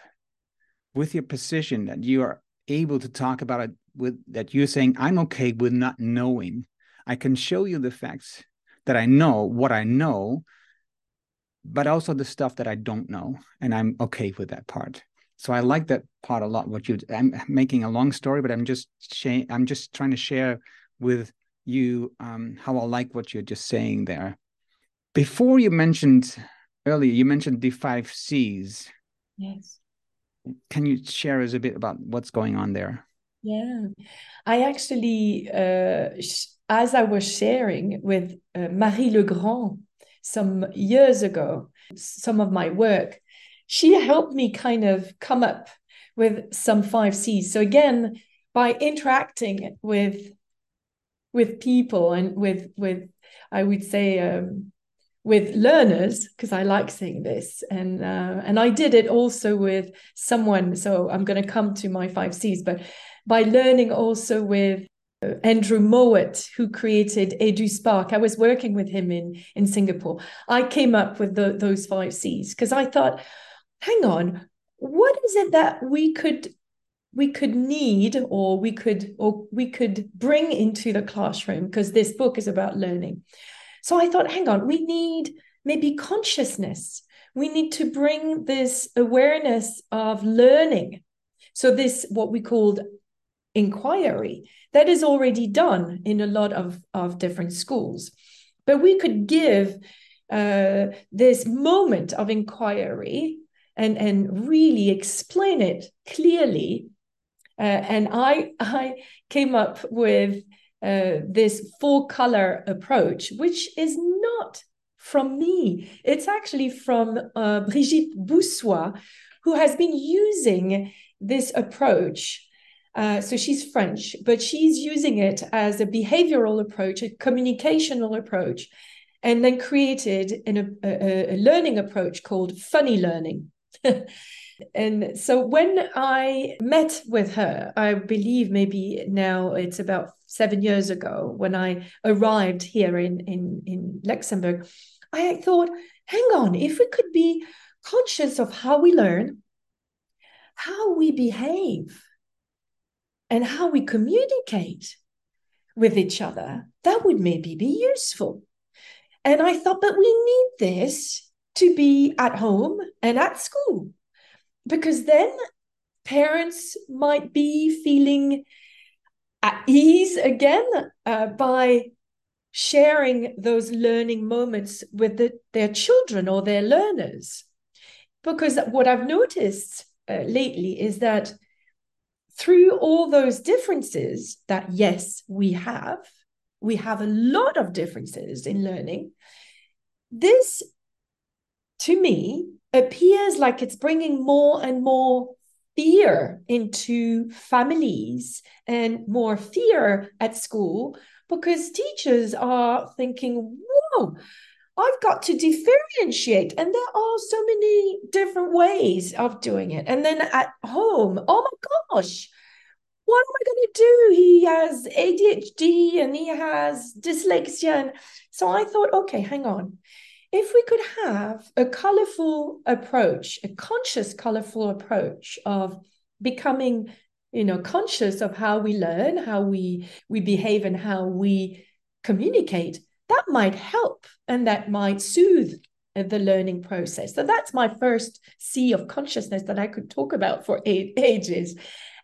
with your position that you are able to talk about it with that you're saying i'm okay with not knowing. I can show you the facts that i know what i know but also the stuff that i don't know and i'm okay with that part. So i like that part a lot what you i'm making a long story but i'm just i'm just trying to share with you um, how I like what you're just saying there. Before you mentioned earlier, you mentioned the five C's. Yes. Can you share us a bit about what's going on there? Yeah, I actually, uh, as I was sharing with uh, Marie Legrand some years ago, some of my work, she helped me kind of come up with some five C's. So again, by interacting with with people and with with I would say um, with learners because I like saying this and uh, and I did it also with someone. So I'm going to come to my five C's, but by learning also with uh, Andrew Mowat, who created EduSpark. I was working with him in in Singapore. I came up with the, those five C's because I thought, hang on, what is it that we could we could need or we could or we could bring into the classroom because this book is about learning. So i thought hang on we need maybe consciousness. We need to bring this awareness of learning. So this what we called inquiry that is already done in a lot of of different schools. But we could give uh, this moment of inquiry and and really explain it clearly uh, and I, I came up with uh, this four color approach, which is not from me. It's actually from uh, Brigitte Boussois, who has been using this approach. Uh, so she's French, but she's using it as a behavioral approach, a communicational approach, and then created an, a, a learning approach called funny learning. and so when I met with her, I believe maybe now it's about seven years ago when I arrived here in, in, in Luxembourg, I thought, hang on, if we could be conscious of how we learn, how we behave, and how we communicate with each other, that would maybe be useful. And I thought, but we need this to be at home and at school, because then parents might be feeling at ease again uh, by sharing those learning moments with the, their children or their learners. Because what I've noticed uh, lately is that through all those differences that, yes, we have, we have a lot of differences in learning. This, to me, appears like it's bringing more and more fear into families and more fear at school because teachers are thinking, whoa, I've got to differentiate. And there are so many different ways of doing it. And then at home, oh my gosh, what am I going to do? He has ADHD and he has dyslexia. And so I thought, okay, hang on. If we could have a colorful approach, a conscious, colorful approach of becoming you know conscious of how we learn how we we behave and how we communicate that might help and that might soothe the learning process. So that's my first c of consciousness that i could talk about for ages.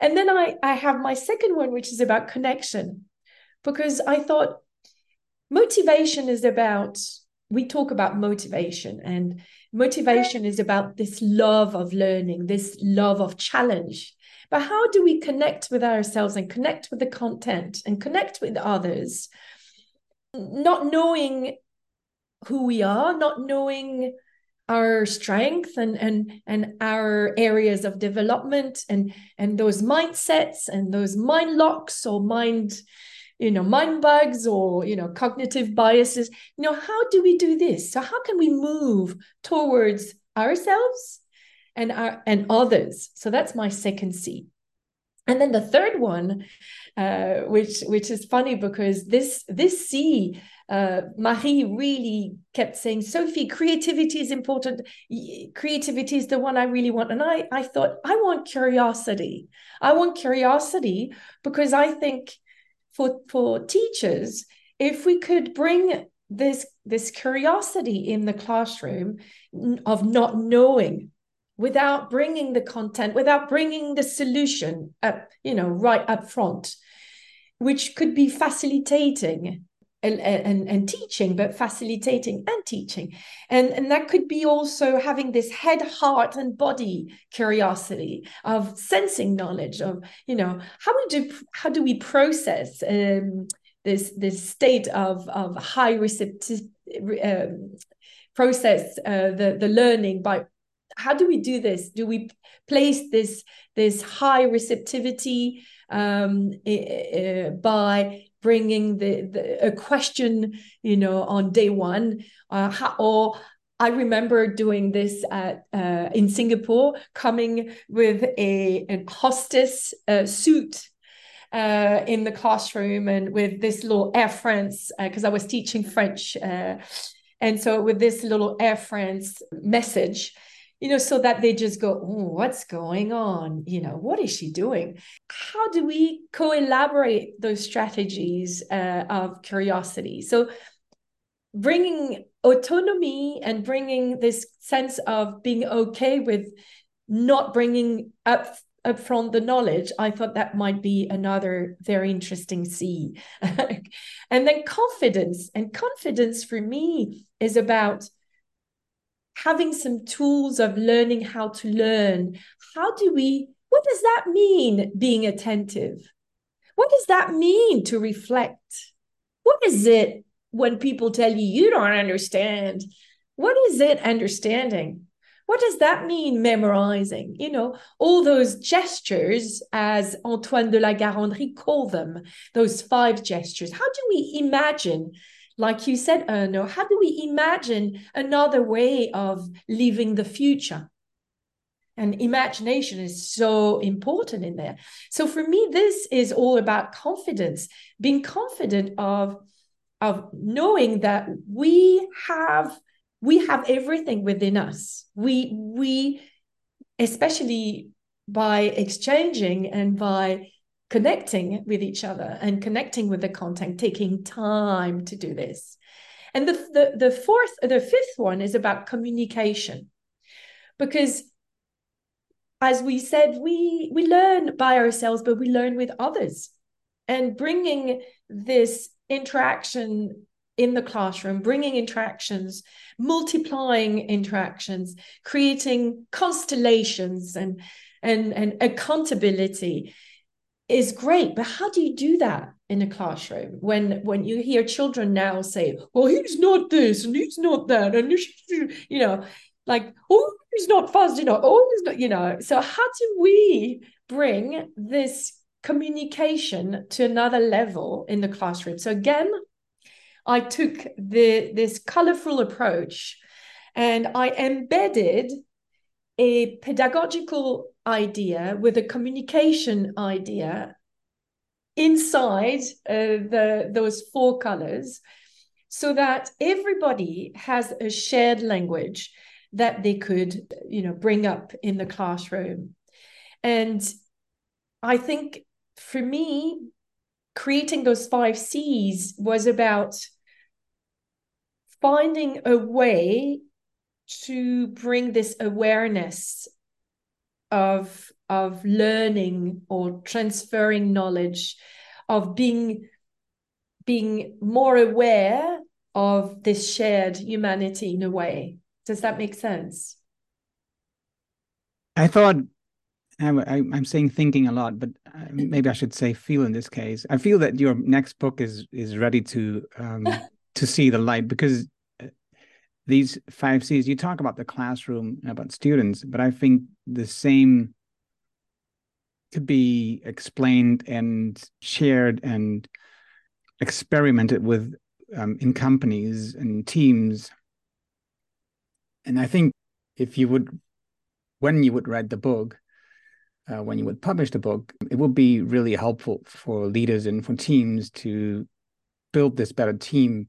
And then i i have my second one which is about connection because i thought motivation is about we talk about motivation and motivation is about this love of learning this love of challenge. But how do we connect with ourselves and connect with the content and connect with others, not knowing who we are, not knowing our strength and and and our areas of development and and those mindsets and those mind locks or mind you know mind bugs or you know cognitive biases you know how do we do this so how can we move towards ourselves and our and others. So that's my second C. And then the third one, uh, which which is funny because this this C, uh, Marie really kept saying, Sophie, creativity is important. Creativity is the one I really want. And I I thought I want curiosity. I want curiosity because I think for for teachers, if we could bring this this curiosity in the classroom of not knowing without bringing the content, without bringing the solution up, you know, right up front, which could be facilitating and, and, and teaching, but facilitating and teaching. And, and that could be also having this head, heart, and body curiosity of sensing knowledge of, you know, how we do how do we process um, this this state of of high receptive um, process uh, the the learning by how do we do this? Do we place this this high receptivity um, uh, by bringing the, the, a question, you know, on day one, uh, how, or I remember doing this at uh, in Singapore, coming with a, hostess uh, suit uh, in the classroom and with this little Air France because uh, I was teaching French, uh, and so with this little Air France message, you know, so that they just go, what's going on? You know, what is she doing? How do we co elaborate those strategies uh, of curiosity? So, bringing autonomy and bringing this sense of being okay with not bringing up up front the knowledge i thought that might be another very interesting c and then confidence and confidence for me is about having some tools of learning how to learn. How do we, what does that mean, being attentive? What does that mean to reflect? What is it when people tell you you don't understand. What is it understanding? What does that mean, memorizing? You know, all those gestures, as Antoine de la Garanderie called them, those five gestures. How do we imagine, like you said, Erno, how do we imagine another way of living the future? And imagination is so important in there. So for me, this is all about confidence, being confident of, of knowing that we have we have everything within us we we especially by exchanging and by connecting with each other and connecting with the content taking time to do this. And the, the the fourth the fifth one is about communication. Because as we said we we learn by ourselves but we learn with others. And bringing this interaction in the classroom, bringing interactions, multiplying interactions, creating constellations and, and, and accountability is great. But how do you do that in a classroom when when you hear children now say, well, he's not this and he's not that, and you know, like, oh, he's not fast enough, oh, he's not, you know. So how do we bring this communication to another level in the classroom? So again, I took the this colorful approach and I embedded a pedagogical idea with a communication idea inside uh, the those four colors so that everybody has a shared language that they could you know bring up in the classroom. And i think for me creating those five c's was about finding a way to bring this awareness of of learning or transferring knowledge of being being more aware of this shared humanity in a way does that make sense i thought I, am saying thinking a lot, but uh, maybe I should say feel in this case. I feel that your next book is is ready to um, to see the light because these five C's, you talk about the classroom and about students, but I think the same could be explained and shared and experimented with um, in companies and teams. And I think if you would, when you would write the book, uh, when you would publish the book, it would be really helpful for leaders and for teams to build this better team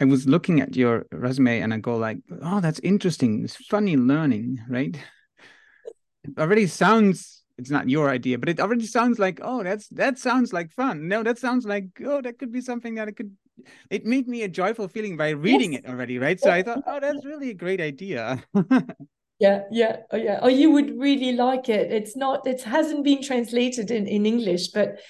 I was looking at your resume and I go like, oh, that's interesting. It's funny learning, right? It already sounds it's not your idea, but it already sounds like, oh, that's that sounds like fun. No, that sounds like, oh, that could be something that it could it made me a joyful feeling by reading yes. it already, right? So I thought, oh, that's really a great idea. yeah, yeah, oh, yeah. Oh, you would really like it. It's not, it hasn't been translated in, in English, but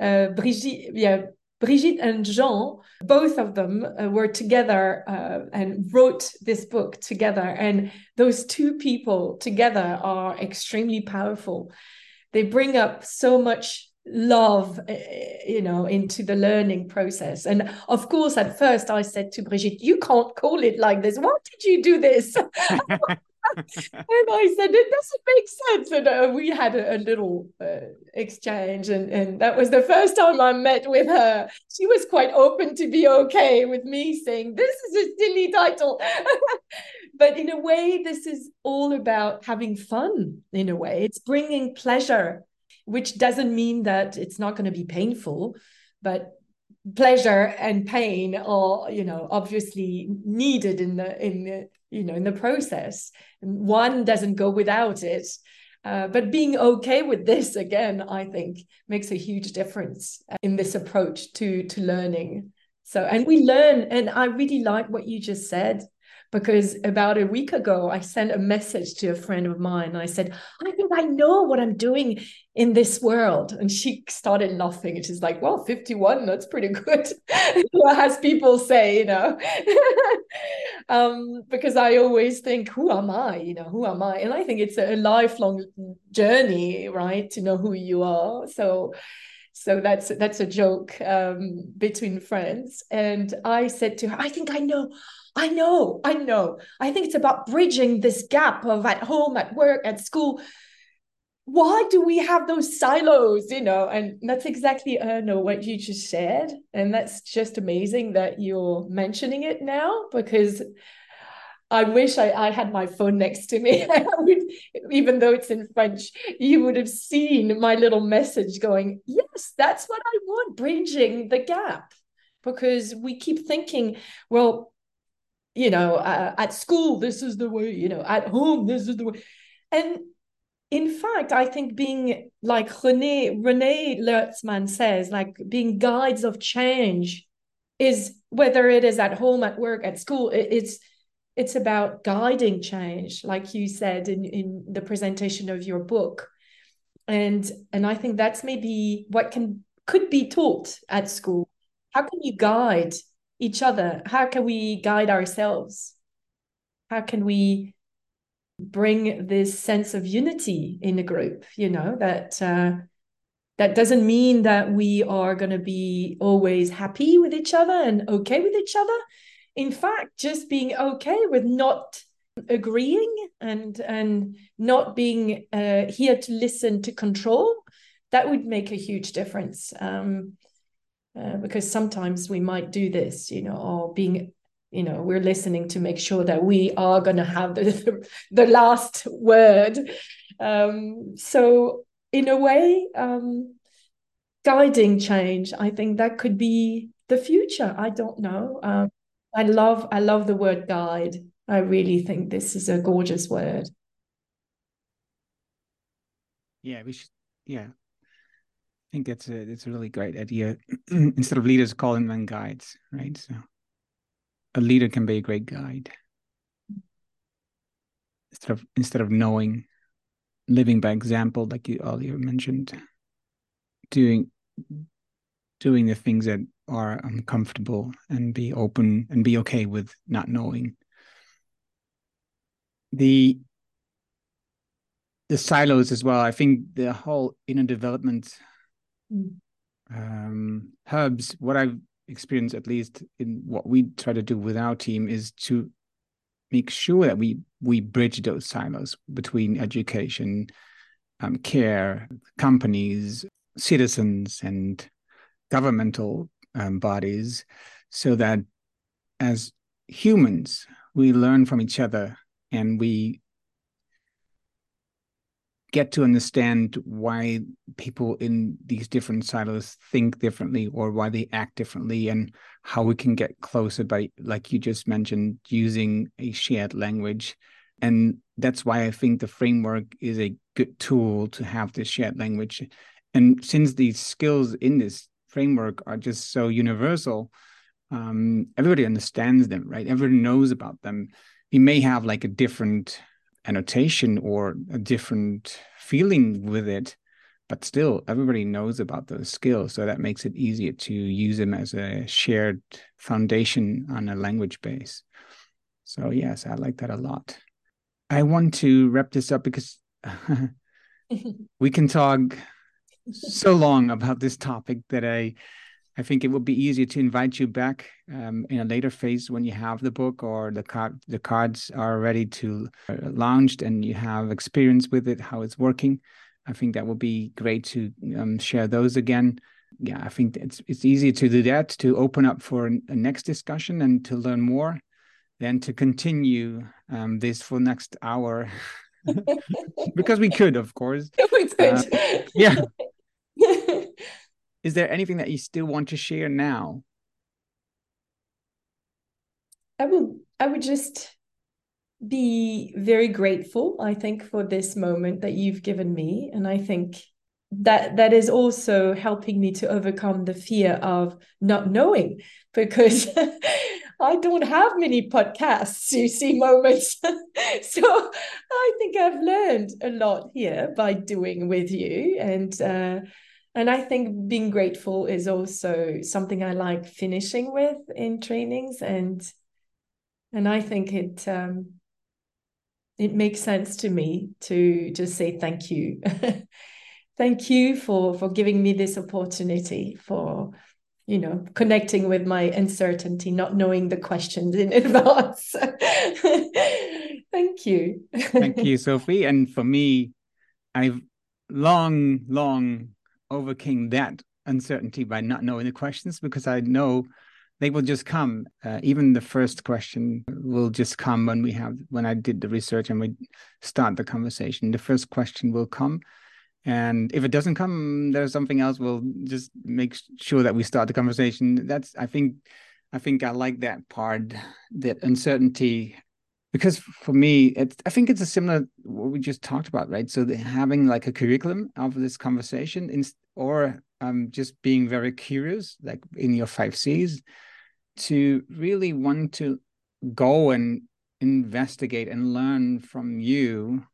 uh, Brigitte, yeah, Brigitte and Jean, both of them uh, were together uh, and wrote this book together. And those two people together are extremely powerful. They bring up so much love uh, you know into the learning process and of course at first i said to brigitte you can't call it like this why did you do this and I said, it doesn't make sense. And uh, we had a, a little uh, exchange, and, and that was the first time I met with her. She was quite open to be okay with me saying, This is a silly title. but in a way, this is all about having fun, in a way. It's bringing pleasure, which doesn't mean that it's not going to be painful, but pleasure and pain are you know obviously needed in the in the you know in the process. One doesn't go without it. Uh, but being okay with this again i think makes a huge difference in this approach to to learning. So and we learn and i really like what you just said because about a week ago i sent a message to a friend of mine and i said i think i know what i'm doing in this world. And she started laughing and she's like well 51 that's pretty good. As people say you know. Um, because i always think who am i? You know who am i? And i think it's a lifelong journey right to know who you are. So So that's that's a joke um, between friends. And I said to her, I think I know, I know, I know. I think it's about bridging this gap of at home, at work, at school. Why do we have those silos? You know, and that's exactly uh, no what you just said, and that's just amazing that you're mentioning it now because I wish I, I had my phone next to me. even though it's in French, you would have seen my little message going, Yes, that's what I want, bridging the gap. Because we keep thinking, well, you know, uh, at school, this is the way, you know, at home, this is the way. And in fact, I think being like Renee, Renee Lertzman says, like being guides of change is whether it is at home, at work, at school, it, it's it's about guiding change like you said in, in the presentation of your book and and i think that's maybe what can could be taught at school how can you guide each other. How can we guide ourselves? How can we bring this sense of unity in a group you know that uh, that doesn't mean that we are going to be always happy with each other and okay with each other. In fact, just being okay with not agreeing and and not being uh, here to listen to control, that would make a huge difference. Um, uh, because sometimes we might do this, you know, or being you know we're listening to make sure that we are going to have the, the last word um, so in a way um, guiding change i think that could be the future i don't know um, I love I love the word guide. I really think this is a gorgeous word. Yeah, we should. Yeah, think it's a that's a really great idea. Instead of leaders, calling them guides, right? So, a leader can be a great guide. Instead of instead of knowing, living by example, like you earlier mentioned, doing doing the things that are uncomfortable and be open and be okay with not knowing the the silos as well i think the whole inner development mm. um, hubs what i've experienced at least in what we try to do with our team is to make sure that we we bridge those silos between education um, care companies citizens and governmental um, bodies so that as humans we learn from each other and we get to understand why people in these different silos think differently or why they act differently and how we can get closer by like you just mentioned using a shared language. And that's why i think the framework is a good tool to have this shared language. And since these skills in this framework are just so universal um, everybody understands them right? Everyone knows about them. We may have like a different annotation or a different feeling with it but still everybody knows about those skills so that makes it easier to use them as a shared foundation on a language base. So yes i like that a lot. I want to wrap this up because we can talk so long about this topic that I I think it would be easier to invite you back um, in a later phase when you have the book or the card the cards are ready to uh, launched and you have experience with it, how it's working. I think that would be great to um, share those again. Yeah, I think it's it's easier to do that to open up for a next discussion and to learn more, than to continue um, this for next hour. because we could, of course. We could. Uh, yeah, is there anything that you still want to share now? I would I would just be very grateful, I think, for this moment that you've given me. And I think that that is also helping me to overcome the fear of not knowing because I don't have many podcasts, you see, moments. so I think I've learned a lot here by doing with you. And uh, and I think being grateful is also something I like finishing with in trainings and and I think it um it makes sense to me to just say thank you. Thank you for for giving me this opportunity for you know connecting with my uncertainty not knowing the questions in advance. Thank you. Thank you sophie. And for me i've long long overcame that uncertainty by not knowing the questions because i know they will just come. Uh, even the first question will just come when we have when I did the research and we start the conversation. The first question will come, and if it doesn't come, there's something else. We'll just make sure that we start the conversation. That's I think I think I like that part, that uncertainty, because for me, I think it's a similar what we just talked about, right? So having like a curriculum of this conversation, in, or um, just being very curious, like in your five C's, to really want to go and investigate and learn from you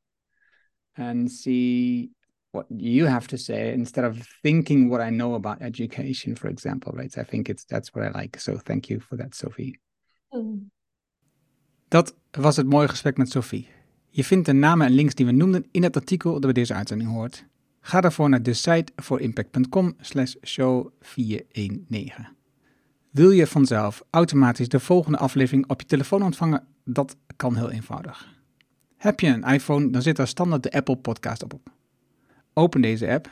and see what you have to say instead of thinking what I know about education, for example, right? So I think it's that's what I like. So thank you for that, Sophie. Mm. Dat was het mooie gesprek met Sophie. Je vindt de namen en links die we noemden in het artikel dat bij deze uitzending hoort. Ga daarvoor naar de site voor impact.com slash show 419. Wil je vanzelf automatisch de volgende aflevering op je telefoon ontvangen? Dat kan heel eenvoudig. Heb je een iPhone, dan zit daar standaard de Apple Podcast op. Open deze app,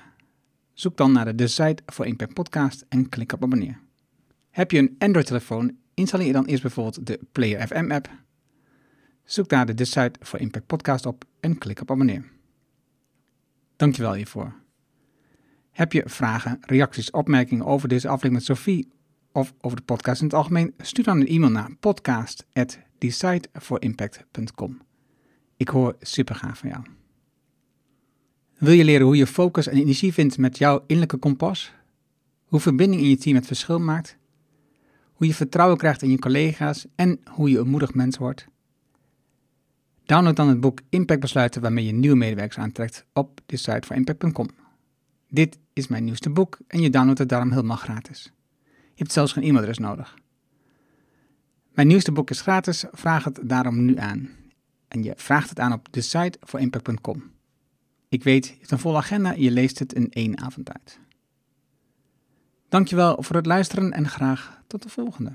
zoek dan naar de site voor Impact Podcast en klik op abonneer. Heb je een Android-telefoon, installeer dan eerst bijvoorbeeld de Player FM app. Zoek daar de site voor Impact Podcast op en klik op abonneer. Dankjewel hiervoor. Heb je vragen, reacties, opmerkingen over deze aflevering met Sophie of over de podcast in het algemeen? Stuur dan een e-mail naar podcast@decideforimpact.com. Ik hoor super gaaf van jou. Wil je leren hoe je focus en energie vindt met jouw innerlijke kompas? Hoe verbinding in je team het verschil maakt? Hoe je vertrouwen krijgt in je collega's en hoe je een moedig mens wordt? Download dan het boek Impact Besluiten waarmee je nieuwe medewerkers aantrekt op de site van impact.com. Dit is mijn nieuwste boek en je downloadt het daarom helemaal gratis. Je hebt zelfs geen e-mailadres nodig. Mijn nieuwste boek is gratis, vraag het daarom nu aan. En je vraagt het aan op de site voor impact.com. Ik weet, je hebt een volle agenda en je leest het in één avond uit. Dankjewel voor het luisteren en graag tot de volgende.